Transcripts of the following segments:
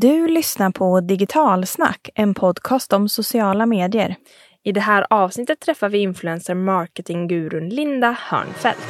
Du lyssnar på Digitalsnack, en podcast om sociala medier. I det här avsnittet träffar vi influencer marketing-gurun Linda Hörnfeldt.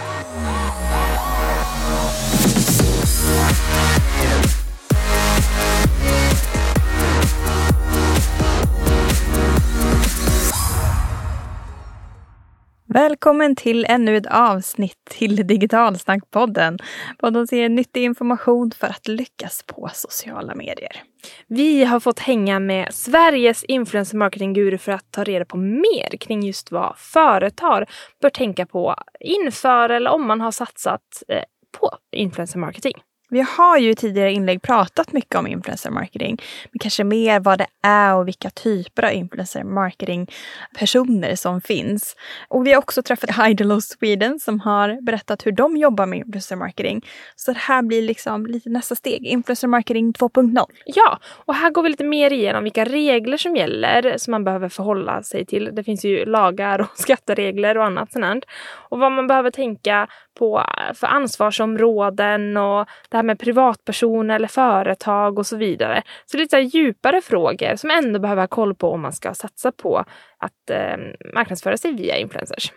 Välkommen till ännu ett avsnitt till Digitalsnackpodden. Podden ger nyttig information för att lyckas på sociala medier. Vi har fått hänga med Sveriges influencer marketing-guru för att ta reda på mer kring just vad företag bör tänka på inför eller om man har satsat eh, på influencer marketing. Vi har ju i tidigare inlägg pratat mycket om influencer marketing, men kanske mer vad det är och vilka typer av influencer marketing personer som finns. Och vi har också träffat Idol of Sweden som har berättat hur de jobbar med influencer marketing. Så det här blir liksom lite nästa steg, influencer marketing 2.0. Ja, och här går vi lite mer igenom vilka regler som gäller som man behöver förhålla sig till. Det finns ju lagar och skatteregler och annat sånt. Och vad man behöver tänka på för ansvarsområden och det här med privatpersoner eller företag och så vidare. Så lite så djupare frågor som ändå behöver ha koll på om man ska satsa på att eh, marknadsföra sig via influencers.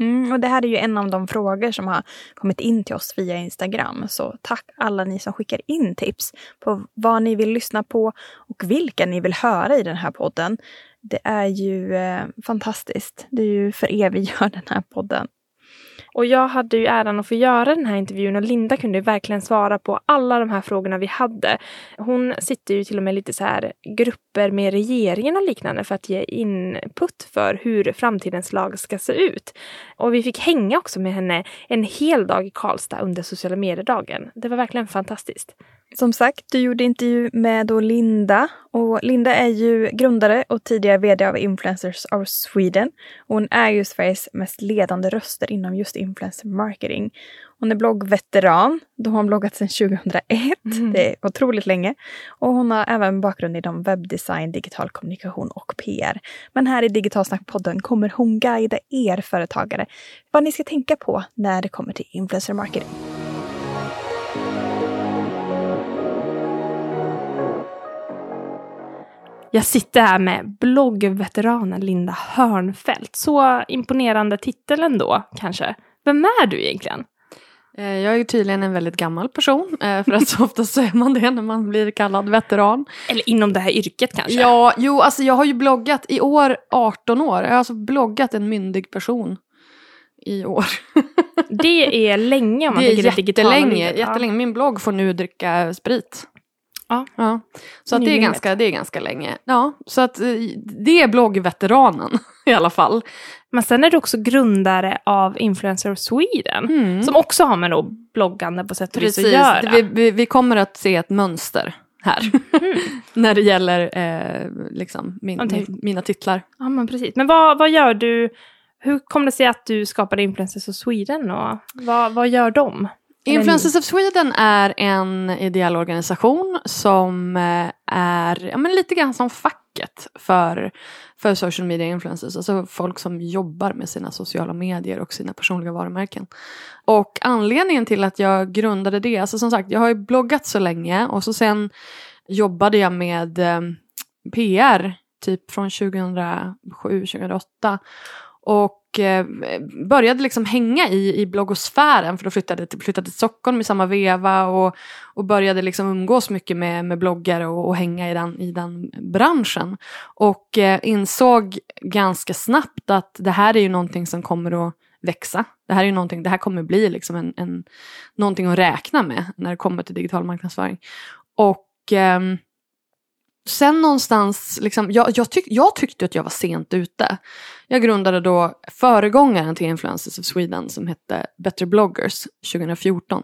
Mm, och det här är ju en av de frågor som har kommit in till oss via Instagram. Så tack alla ni som skickar in tips på vad ni vill lyssna på och vilka ni vill höra i den här podden. Det är ju eh, fantastiskt. Det är ju för er vi gör den här podden. Och jag hade ju äran att få göra den här intervjun och Linda kunde verkligen svara på alla de här frågorna vi hade. Hon sitter ju till och med lite så här grupper med regeringen och liknande för att ge input för hur framtidens lag ska se ut. Och vi fick hänga också med henne en hel dag i Karlstad under sociala medier-dagen. Det var verkligen fantastiskt. Som sagt, du gjorde intervju med Linda och Linda är ju grundare och tidigare VD av Influencers of Sweden. Och hon är ju Sveriges mest ledande röster inom just influencer marketing. Hon är bloggveteran, då har hon bloggat sedan 2001. Mm. Det är otroligt länge. Och hon har även bakgrund inom webbdesign, digital kommunikation och PR. Men här i Digitalsnackpodden kommer hon guida er företagare vad ni ska tänka på när det kommer till influencer marketing. Jag sitter här med bloggveteranen Linda Hörnfeldt. Så imponerande titel ändå, kanske. Vem är du egentligen? Eh, jag är tydligen en väldigt gammal person, eh, för att så ofta så är man det när man blir kallad veteran. Eller inom det här yrket kanske? Ja, jo, alltså jag har ju bloggat i år 18 år. Jag har alltså bloggat en myndig person i år. Det är länge om man det är tänker det digitala. jättelänge, jättelänge. Min blogg får nu dricka sprit. Ja. ja. Så att det, är ganska, det är ganska länge. Ja, så att eh, det är bloggveteranen i alla fall. Men sen är du också grundare av Influencer of Sweden. Mm. Som också har med då bloggande på sätt och vis att göra. Vi, vi, vi kommer att se ett mönster här. Mm. När det gäller eh, liksom min, min, mina titlar. Ja men precis. Men vad, vad gör du? Hur kom det sig att du skapade Influencers of Sweden och vad, vad gör de? Influencers of Sweden är en ideell organisation som eh, är ja, men lite grann som facket för, för social media influencers. Alltså folk som jobbar med sina sociala medier och sina personliga varumärken. Och anledningen till att jag grundade det, alltså som sagt jag har ju bloggat så länge och så sen jobbade jag med eh, PR typ från 2007-2008. Och eh, började liksom hänga i, i bloggosfären för då flyttade jag flyttade till Stockholm i samma veva och, och började liksom umgås mycket med, med bloggare och, och hänga i den, i den branschen. Och eh, insåg ganska snabbt att det här är ju någonting som kommer att växa. Det här är ju någonting, det här kommer bli liksom en, en, någonting att räkna med när det kommer till digital marknadsföring. Och eh, sen någonstans, liksom, jag, jag, tyck, jag tyckte att jag var sent ute. Jag grundade då föregångaren till Influencers of Sweden som hette Better bloggers 2014.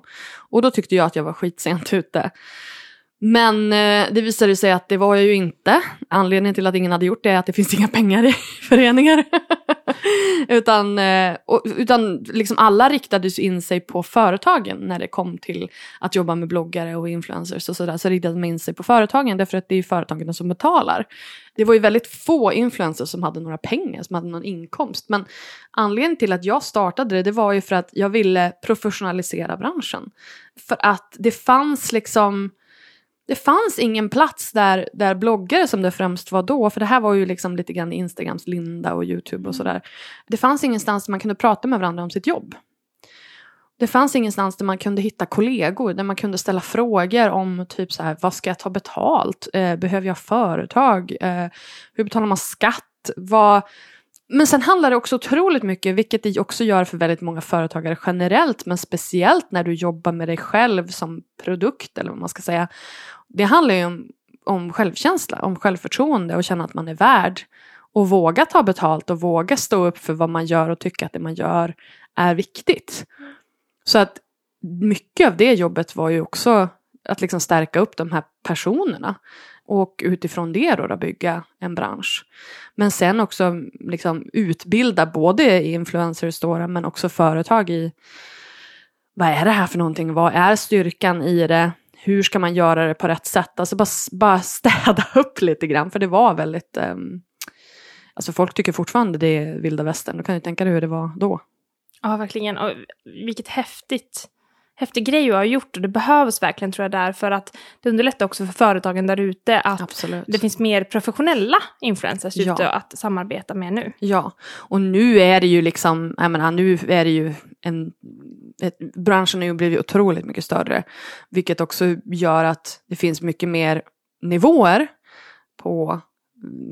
Och då tyckte jag att jag var skitsent ute. Men eh, det visade sig att det var jag ju inte. Anledningen till att ingen hade gjort det är att det finns inga pengar i föreningar. utan eh, och, utan liksom alla riktade in sig på företagen när det kom till att jobba med bloggare och influencers och sådär. Så riktade man in sig på företagen därför att det är företagen som betalar. Det var ju väldigt få influencers som hade några pengar, som hade någon inkomst. Men anledningen till att jag startade det, det var ju för att jag ville professionalisera branschen. För att det fanns liksom det fanns ingen plats där, där bloggare som det främst var då, för det här var ju liksom lite grann Instagrams linda och YouTube och sådär. Det fanns ingenstans där man kunde prata med varandra om sitt jobb. Det fanns ingenstans där man kunde hitta kollegor, där man kunde ställa frågor om typ så här, vad ska jag ta betalt? Eh, behöver jag företag? Eh, hur betalar man skatt? Vad... Men sen handlar det också otroligt mycket, vilket det också gör för väldigt många företagare generellt, men speciellt när du jobbar med dig själv som produkt, eller vad man ska säga. Det handlar ju om, om självkänsla, om självförtroende och känna att man är värd. Och våga ta betalt och våga stå upp för vad man gör och tycka att det man gör är viktigt. Så att mycket av det jobbet var ju också att liksom stärka upp de här personerna. Och utifrån det då, då bygga en bransch. Men sen också liksom utbilda både influencers då, men också företag i vad är det här för någonting? Vad är styrkan i det? Hur ska man göra det på rätt sätt? Alltså bara, bara städa upp lite grann, för det var väldigt... Um, alltså folk tycker fortfarande det är vilda västern. Då kan du tänka dig hur det var då. Ja, verkligen. Och vilket häftigt häftig grej att ha gjort och det behövs verkligen tror jag där för att det underlättar också för företagen där ute att Absolut. det finns mer professionella influencers Ja. ute att samarbeta med nu. Ja, och nu är det ju liksom, jag menar, nu är det ju en, ett, branschen har ju blivit otroligt mycket större. Vilket också gör att det finns mycket mer nivåer på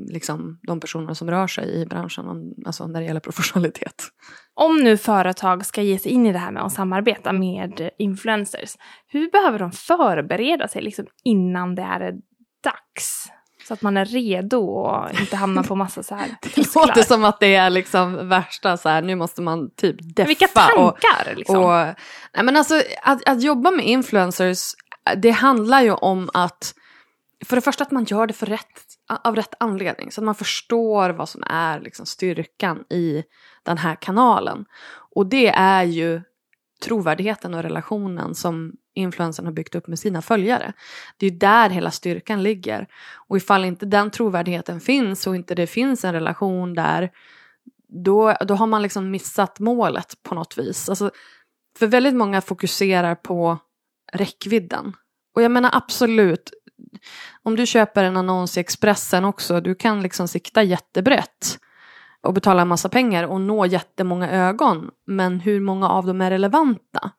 liksom, de personer som rör sig i branschen, alltså när det gäller professionalitet. Om nu företag ska ge sig in i det här med att samarbeta med influencers, hur behöver de förbereda sig liksom innan det är dags? Så att man är redo och inte hamnar på massa så här Det låter som att det är liksom värsta så här, nu måste man typ deffa. Vilka och, tankar liksom? Och, nej men alltså, att, att jobba med influencers, det handlar ju om att för det första att man gör det för rätt, av rätt anledning. Så att man förstår vad som är liksom styrkan i den här kanalen. Och det är ju trovärdigheten och relationen som influencern har byggt upp med sina följare. Det är ju där hela styrkan ligger. Och ifall inte den trovärdigheten finns och inte det finns en relation där då, då har man liksom missat målet på något vis. Alltså, för väldigt många fokuserar på räckvidden. Och jag menar absolut, om du köper en annons i Expressen också, du kan liksom sikta jättebrett och betala en massa pengar och nå jättemånga ögon. Men hur många av dem är relevanta?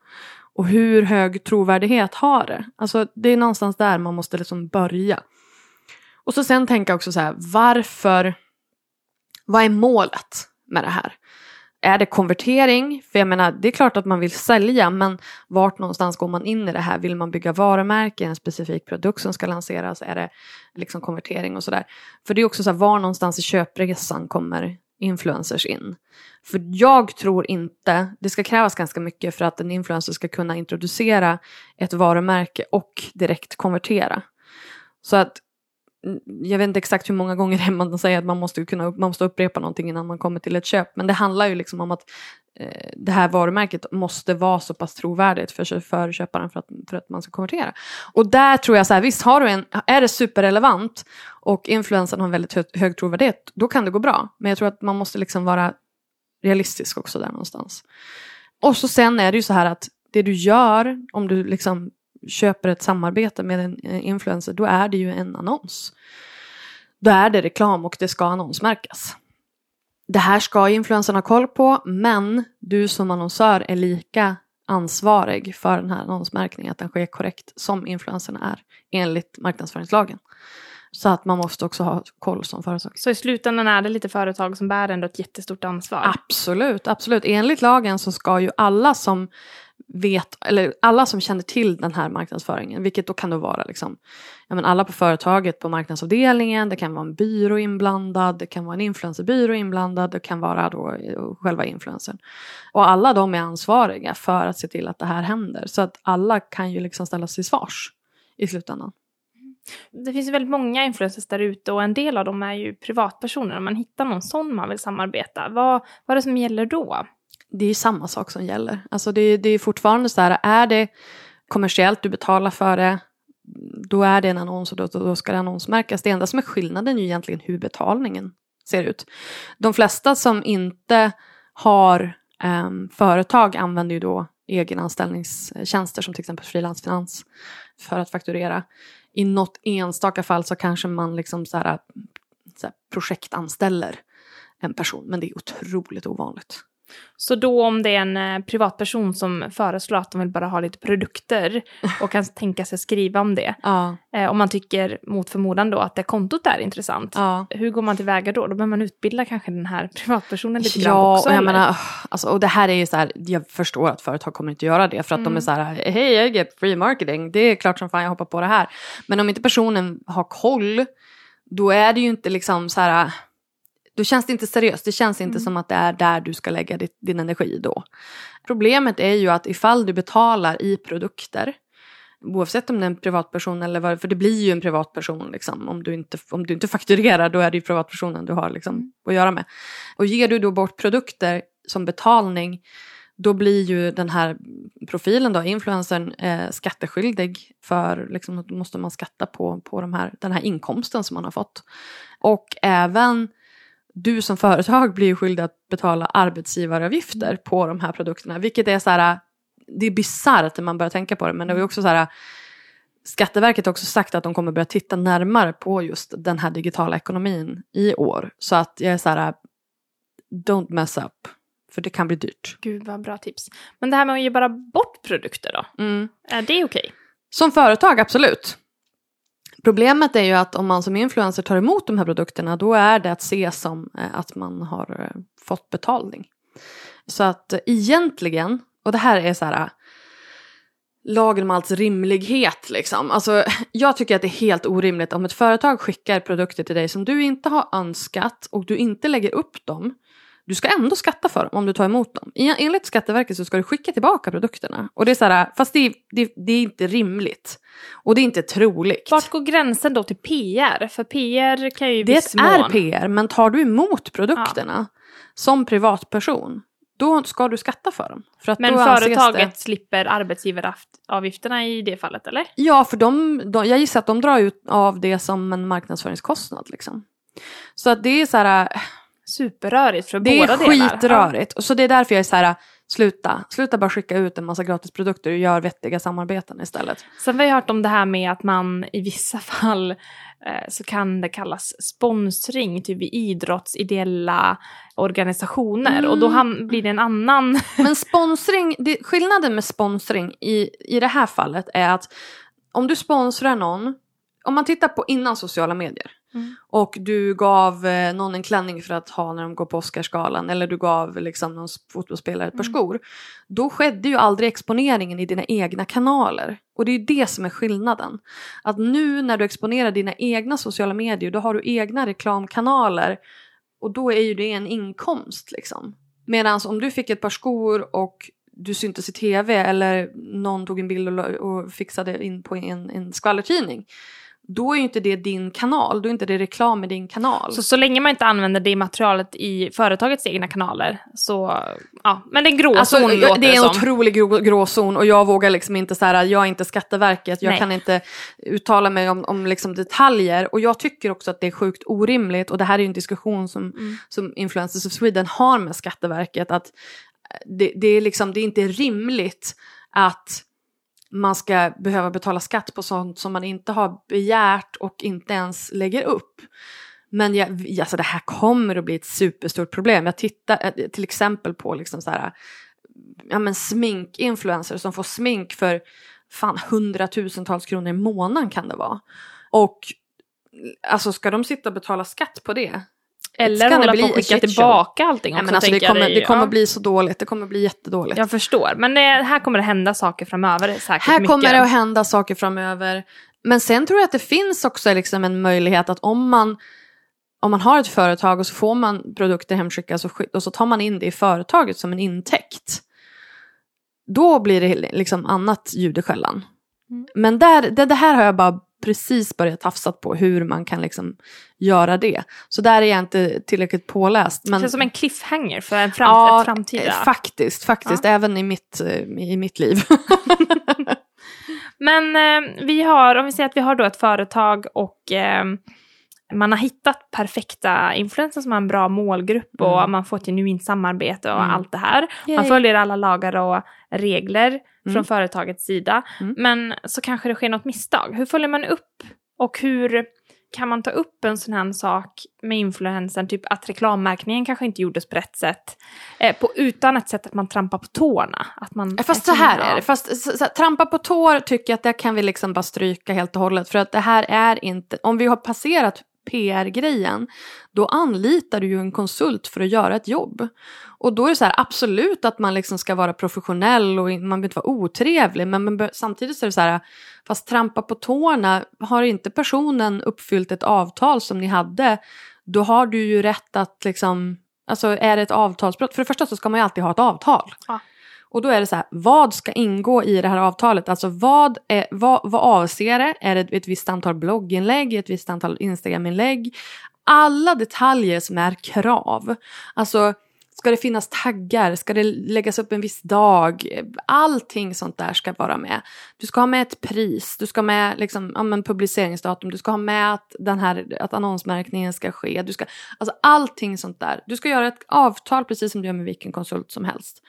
Och hur hög trovärdighet har det? Alltså det är någonstans där man måste liksom börja. Och så sen tänka också så här, varför, vad är målet med det här? Är det konvertering? För jag menar, det är klart att man vill sälja, men vart någonstans går man in i det här? Vill man bygga varumärke, en specifik produkt som ska lanseras? Är det liksom konvertering och sådär? För det är också så här, var någonstans i köpresan kommer influencers in? För jag tror inte, det ska krävas ganska mycket för att en influencer ska kunna introducera ett varumärke och direkt konvertera. Så att Mm, jag vet inte exakt hur många gånger det är man säger att man måste, kunna, man måste upprepa någonting innan man kommer till ett köp. Men det handlar ju liksom om att eh, det här varumärket måste vara så pass trovärdigt för, för köparen för att, för att man ska konvertera. Och där tror jag så här, visst har du en, är det superrelevant och influensen har en väldigt hög, hög trovärdighet, då kan det gå bra. Men jag tror att man måste liksom vara realistisk också där någonstans. Och så sen är det ju så här att det du gör om du liksom köper ett samarbete med en eh, influencer, då är det ju en annons. Då är det reklam och det ska annonsmärkas. Det här ska influencern ha koll på, men du som annonsör är lika ansvarig för den här annonsmärkningen, att den sker korrekt som influencerna är enligt marknadsföringslagen. Så att man måste också ha koll som företag. Så i slutändan är det lite företag som bär ändå ett jättestort ansvar. Absolut, absolut. Enligt lagen så ska ju alla som vet, eller alla som känner till den här marknadsföringen, vilket då kan då vara liksom, ja men alla på företaget på marknadsavdelningen, det kan vara en byrå inblandad, det kan vara en influencerbyrå inblandad, det kan vara då eh, själva influencern. Och alla de är ansvariga för att se till att det här händer, så att alla kan ju liksom ställas till svars i slutändan. Det finns ju väldigt många influencers där ute och en del av dem är ju privatpersoner. Om man hittar någon sån man vill samarbeta, vad, vad är det som gäller då? Det är ju samma sak som gäller. Alltså det, det är fortfarande så här, är det kommersiellt, du betalar för det, då är det en annons och då, då ska det annonsmärkas. Det enda som är skillnaden är ju egentligen hur betalningen ser ut. De flesta som inte har um, företag använder ju då egenanställningstjänster som till exempel frilansfinans för att fakturera. i något enstaka fall så kanske man liksom så här, så här projektanställer en person. Men det är otroligt ovanligt. Så då om det är en eh, privatperson som föreslår att de vill bara ha lite produkter och kan tänka sig skriva om det. Ja, Eh, om man tycker mot förmodan då att det kontot är intressant. ja. Hur går man tillväga då? Då behöver man utbilda kanske den här privatpersonen lite grann Ja, också. och jag menar, alltså, och det här är ju så här, jag förstår att företag kommer inte göra det för att de är så här, hej jag get free marketing, det är klart som fan jag hoppar på det här. Men om inte personen har koll, då är det ju inte liksom så här, då känns det inte seriöst, det känns inte som att det är där du ska lägga ditt, din energi då. Problemet är ju att ifall du betalar i produkter, oavsett om det är en privatperson eller vad, för det blir ju en privatperson liksom. Om du inte, om du inte fakturerar då är det ju privatpersonen du har liksom att göra med. Och ger du då bort produkter som betalning då blir ju den här profilen då, influencern, eh, skatteskyldig för, liksom, då måste man skatta på, på de här, den här inkomsten som man har fått. Och även du som företag blir skyldig att betala arbetsgivaravgifter på de här produkterna, vilket är så här, det är bisarrt när man börjar tänka på det, men det är ju också så här, Skatteverket har också sagt att de kommer börja titta närmare på just den här digitala ekonomin i år. Så att jag är så här, don't mess up, för det kan bli dyrt. Gud vad bra tips. Men det här med att ge bara bort produkter då? Mm. Är det okej? Som företag, absolut. Problemet är ju att om man som influencer tar emot de här produkterna då är det att se som eh, att man har eh, fått betalning. Så att egentligen, och det här är så här eh, lagen om alls rimlighet liksom. Alltså, jag tycker att det är helt orimligt om ett företag skickar produkter till dig som du inte har önskat och du inte lägger upp dem. Du ska ändå skatta för dem om du tar emot dem. En- Enligt Skatteverket så ska du skicka tillbaka produkterna. Och det är så här, fast det, är- det, det är inte rimligt. Och det är inte troligt. Vart går gränsen då till PR? För PR kan ju det är mån- PR, men tar du emot produkterna som privatperson, då ska du skatta för dem. För att Men företaget Det, slipper arbetsgivaravgifterna i det fallet, eller? ja, för de, de, jag gissar att de drar ut av det som en marknadsföringskostnad. Liksom. Så att det är så här, Superrörigt för det båda är delar. skitrörigt. Och så det är därför jag är så här, sluta, sluta bara skicka ut en massa gratisprodukter och gör vettiga samarbeten istället. Sen har vi hört om det här med att man i vissa fall eh, så kan det kallas sponsring, typ i idrottsideella organisationer. Mm. Och då ham- blir det en annan... Men sponsring, det, skillnaden med sponsring i, i det här fallet är att om du sponsrar någon, om man tittar på innan sociala medier Mm. och du gav eh, någon en klänning för att ha när de går på Oscarsgalan eller du gav liksom någon fotbollsspelare ett par skor. Då skedde ju aldrig exponeringen i dina egna kanaler. Och det är det som är skillnaden. Att nu när du exponerar dina egna sociala medier då har du egna reklamkanaler och då är ju det en inkomst liksom. Medan om du fick ett par skor och du syntes i tv eller någon tog en bild och, och fixade in på en, en skvallertidning. Då är ju inte det din kanal, då är inte det reklam i din kanal. Så, så länge man inte använder det materialet i företagets egna kanaler så... Ja, men det är en gråzon Alltså, låter det är en som. otrolig grå, gråzon och jag vågar liksom inte så här, jag är inte Skatteverket, jag Nej. kan inte uttala mig om, om liksom detaljer och jag tycker också att det är sjukt orimligt och det här är ju en diskussion som, Mm. som Influencers of Sweden har med Skatteverket att det, det, är liksom, det är inte rimligt att man ska behöva betala skatt på sånt som man inte har begärt och inte ens lägger upp. Men jag, alltså det här kommer att bli ett superstort problem. Jag tittar eh, till exempel på liksom så här, ja men sminkinfluencers som får smink för fan hundratusentals kronor i månaden kan det vara. Och alltså ska de sitta och betala skatt på det? Eller hålla på och skicka tillbaka allting Nej, också. men alltså det kommer, det kommer Ja, bli så dåligt, det kommer bli jättedåligt. Jag förstår. Men det, här kommer det hända saker framöver säkert Här mycket. kommer det att hända saker framöver. Men sen tror jag att det finns också liksom en möjlighet att om man, om man har ett företag och så får man produkter hemskickas och, och så tar man in det i företaget som en intäkt. Då blir det liksom annat ljud i skällan. Mm. Men där, det, det här har jag bara precis börjat tafsa på hur man kan liksom göra det. Så där är jag inte tillräckligt påläst. Det Men, känns som en cliffhanger för en fram, ja, ett framtida. eh, faktiskt, faktiskt. Även i mitt, eh, i mitt liv. Men eh, vi har, om vi säger att vi har då ett företag och eh, man har hittat perfekta influencers som har en bra målgrupp och Mm. man får ett genuint samarbete och Mm. allt det här. Man Yay. följer alla lagar och regler Mm. från företagets sida. Mm. Men så kanske det sker något misstag. Hur följer man upp? Och hur kan man ta upp en sån här sak med influensen, typ att reklammärkningen kanske inte gjordes på rätt sätt, eh, på, utan ett sätt att man trampar på tårna? Att man, Fast så här är det, fast så, så, trampa på tår tycker jag att det kan vi liksom bara stryka helt och hållet. För att det här är inte, om vi har passerat PR-grejen, då anlitar du ju en konsult för att göra ett jobb. Och då är det så här, absolut att man liksom ska vara professionell och man behöver inte vara otrevlig, men men samtidigt så är det så här, fast trampa på tårna, har inte personen uppfyllt ett avtal som ni hade, då har du ju rätt att liksom, alltså är det ett avtalsbrott, för det första så ska man ju alltid ha ett avtal. Ja. Och då är det så här, vad ska ingå i det här avtalet? Alltså vad, är, vad, vad avser det? Är det ett visst antal blogginlägg, ett visst antal Instagraminlägg? Alla detaljer som är krav. Alltså, ska det finnas taggar? Ska det läggas upp en viss dag? Allting sånt där ska vara med. Du ska ha med ett pris, du ska ha med liksom, ja, men publiceringsdatum, du ska ha med att, den här, att annonsmärkningen ska ske. Du ska, alltså allting sånt där. Du ska göra ett avtal precis som du gör med vilken konsult som helst.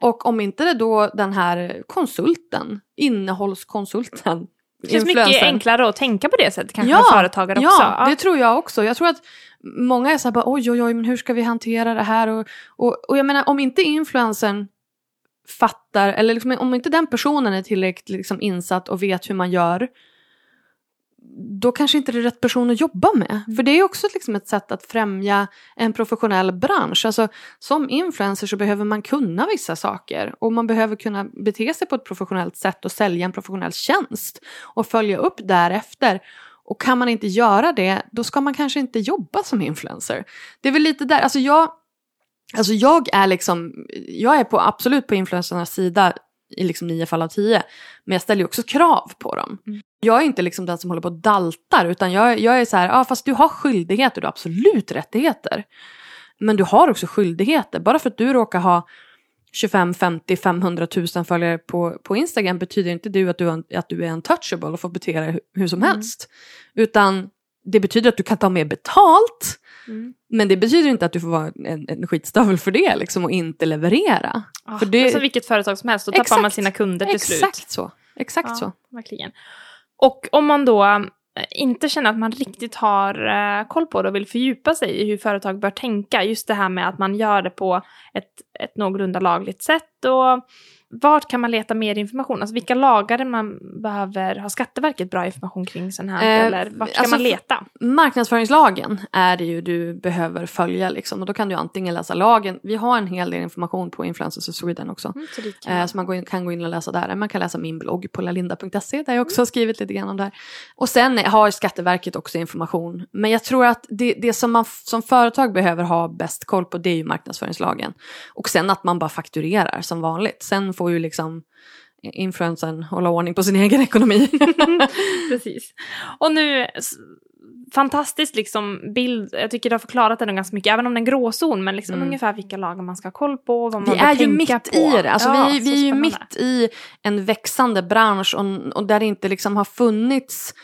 Och om inte det då den här konsulten, innehållskonsulten, det känns mycket enklare att tänka på det sättet kanske Ja, för företagare också. Ja, det tror jag också. Jag tror att många är så här bara oj oj oj men hur ska vi hantera det här? Och, och, och jag menar om inte influencern fattar eller liksom, om inte den personen är tillräckligt liksom, insatt och vet hur man gör då kanske inte det är rätt person att jobba med. För det är också liksom ett sätt att främja en professionell bransch. Alltså, som influencer så behöver man kunna vissa saker och man behöver kunna bete sig på ett professionellt sätt och sälja en professionell tjänst och följa upp därefter. Och kan man inte göra det, då ska man kanske inte jobba som influencer. Det är väl lite där, alltså jag, alltså jag är liksom, jag är på, absolut på influencernas sida i liksom nio fall av tio. Men jag ställer ju också krav på dem. Mm. Jag är inte liksom den som håller på och daltar utan jag, jag är så här, ja fast du har skyldigheter, du har absolut rättigheter. Men du har också skyldigheter. Bara för att du råkar ha 25, 50, 500 000 följare på, på Instagram betyder inte det att du, att du är untouchable och får bete dig hur, hur som Mm. helst. Utan det betyder att du kan ta mer betalt. Mm. Men det betyder inte att du får vara en, en skitstövel för det liksom, och inte leverera. Ah, För det- som vilket företag som helst, då tappar Exakt. man sina kunder till slut. Exakt så. Exakt Ja, så. Verkligen. Och om man då eh, inte känner att man riktigt har eh, koll på det och vill fördjupa sig i hur företag bör tänka, just det här med att man gör det på ett, ett någorlunda lagligt sätt och vart kan man leta mer information? Alltså vilka lagar man behöver, har Skatteverket bra information kring sån här? Eh, eller vart ska alltså, man leta? Marknadsföringslagen är det ju du behöver följa liksom. Och då kan du antingen läsa lagen. Vi har en hel del information på Influencers of Sweden också. Mm, så Eh, man- så man går in, kan gå in och läsa där. Man kan läsa min blogg på lalinda.se där jag också har skrivit lite grann om det här. Och sen har Skatteverket också information. Men jag tror att det, det som man som företag behöver ha bäst koll på det är ju marknadsföringslagen. Och sen att man bara fakturerar som vanligt. Sen får ju liksom influencern hålla ordning på sin egen ekonomi. Precis. Och nu, fantastiskt liksom bild, jag tycker du har förklarat den ganska mycket, även om den gråzon, men liksom Mm. ungefär vilka lagar man ska ha koll på, vad man Vi är ju mitt på. i det. Alltså Ja, vi, vi är ju mitt i en växande bransch och, och där det inte liksom har funnits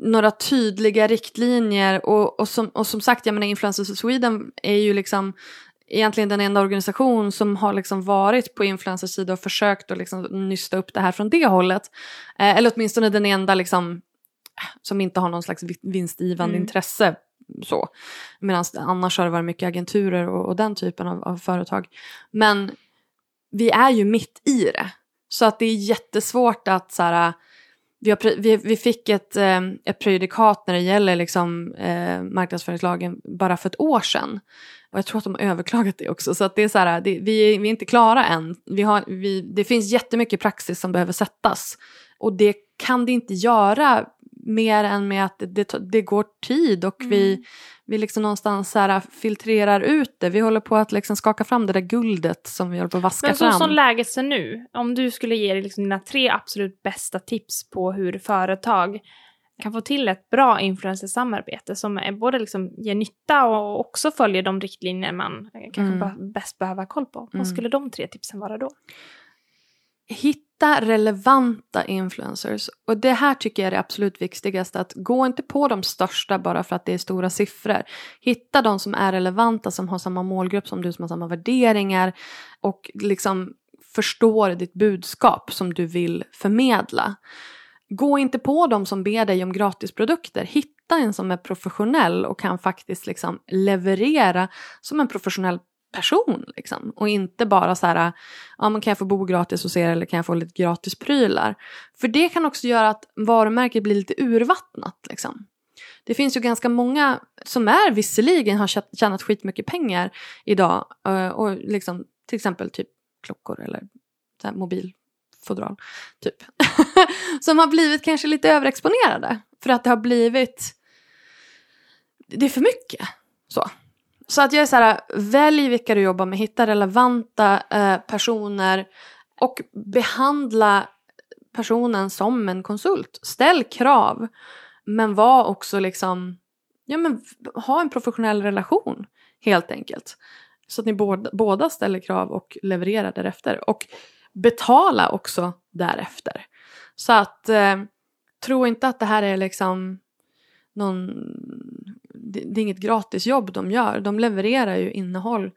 några tydliga riktlinjer. Och, och, som, och som sagt, jag menar Influencers of Sweden är ju liksom egentligen den enda organisation som har liksom varit på influencers sida och försökt att liksom nysta upp det här från det hållet. Eh, eller åtminstone den enda liksom, som inte har någon slags vi- vinstgivande Mm. intresse. Så. Medan annars har det varit mycket agenturer och, och den typen av, av företag. Men vi är ju mitt i det. Så att det är jättesvårt att så här, vi, har, vi, vi fick ett, eh, ett prejudikat när det gäller liksom, eh, marknadsföringslagen bara för ett år sedan. Och jag tror att de har överklagat det också. Så att det är så här, det, vi, är- vi är inte klara än. Vi har, vi, det finns jättemycket praxis som behöver sättas. Och det kan det inte göra mer än med att det, det, går tid och vi, vi liksom någonstans så här filtrerar ut det. Vi håller på att liksom skaka fram det där guldet som vi håller på att vaska Men så fram. som läget ser nu, om du skulle ge liksom dina tre absolut bästa tips på hur företag kan få till ett bra influencersamarbete som är både liksom ger nytta och också följer de riktlinjer man eh, kanske Mm. bäst behöver ha koll på. Mm. Vad skulle de tre tipsen vara då? hitta Hitta relevanta influencers. Och det här tycker jag är det absolut viktigaste. Att gå inte på de största bara för att det är stora siffror. Hitta de som är relevanta, som har samma målgrupp som du, som har samma värderingar. Och liksom förstår ditt budskap som du vill förmedla. Gå inte på dem som ber dig om gratisprodukter. Hitta en som är professionell och kan faktiskt liksom leverera som en professionell person. Liksom. Och inte bara så här, ja, men kan jag få bo gratis hos er eller kan jag få lite gratisprylar? För det kan också göra att varumärket blir lite urvattnat. Liksom. Det finns ju ganska många som är visserligen har tjänat skitmycket pengar idag eh, och liksom till exempel typ klockor eller så mobilfodral. Typ. som har blivit kanske lite överexponerade för att det har blivit det är för mycket. Så. Så att jag är så här, välj vilka du jobbar med, hitta relevanta eh, personer och behandla personen som en konsult. Ställ krav, men var också liksom, ja men ha en professionell relation helt enkelt. Så att ni båda, båda ställer krav och levererar därefter. Och betala också därefter. Så att eh, tro inte att det här är liksom någon det, det är inget gratisjobb de gör. De levererar ju innehåll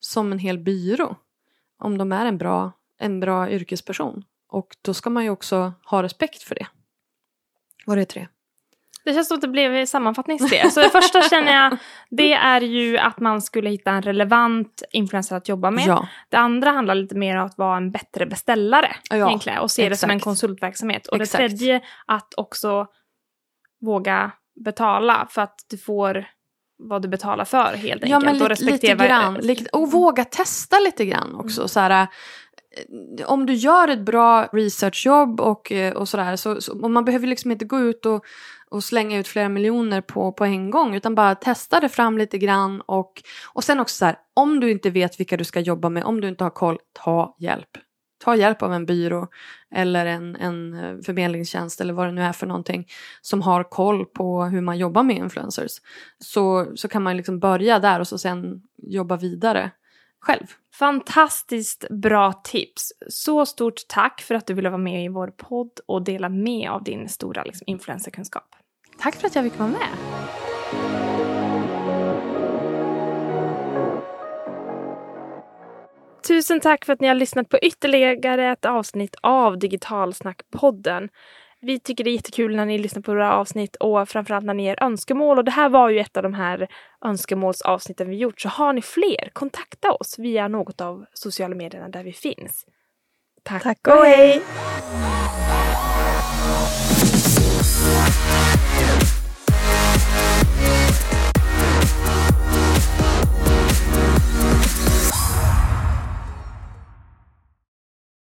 som en hel byrå. Om de är en bra, en bra yrkesperson. Och då ska man ju också ha respekt för det. Var det tre? Det känns som att det blev sammanfattningsdel. Så det första känner jag, det är ju att man skulle hitta en relevant influencer att jobba med. Ja. Det andra handlar lite mer om att vara en bättre beställare ja, egentligen och se exakt. det som en konsultverksamhet. Och exakt. det tredje, att också våga betala för att du får vad du betalar för helt enkelt. Ja men lite, lite grann. och våga testa lite grann också. Mm. Så här, eh, om du gör ett bra researchjobb och, eh, och sådär så, så och man behöver liksom inte gå ut och, och slänga ut flera miljoner på, på en gång utan bara testa det fram lite grann och, och sen också så här om du inte vet vilka du ska jobba med, om du inte har koll, ta hjälp ta hjälp av en byrå eller en, en eh, förmedlingstjänst eller vad det nu är för någonting som har koll på hur man jobbar med influencers. Så, så kan man liksom börja där och så sen jobba vidare själv. Fantastiskt bra tips. Så stort tack för att du ville vara med i vår podd och dela med av din stora liksom, influencerkunskap. Tack för att jag fick vara med. Tusen tack för att ni har lyssnat på ytterligare ett avsnitt av Digitalsnackpodden. Vi tycker det är jättekul när ni lyssnar på våra avsnitt och framförallt när ni ger önskemål. Och det här var ju ett av de här önskemålsavsnitten vi gjort. Så har ni fler, kontakta oss via något av sociala medierna där vi finns. Tack, Tack och hej!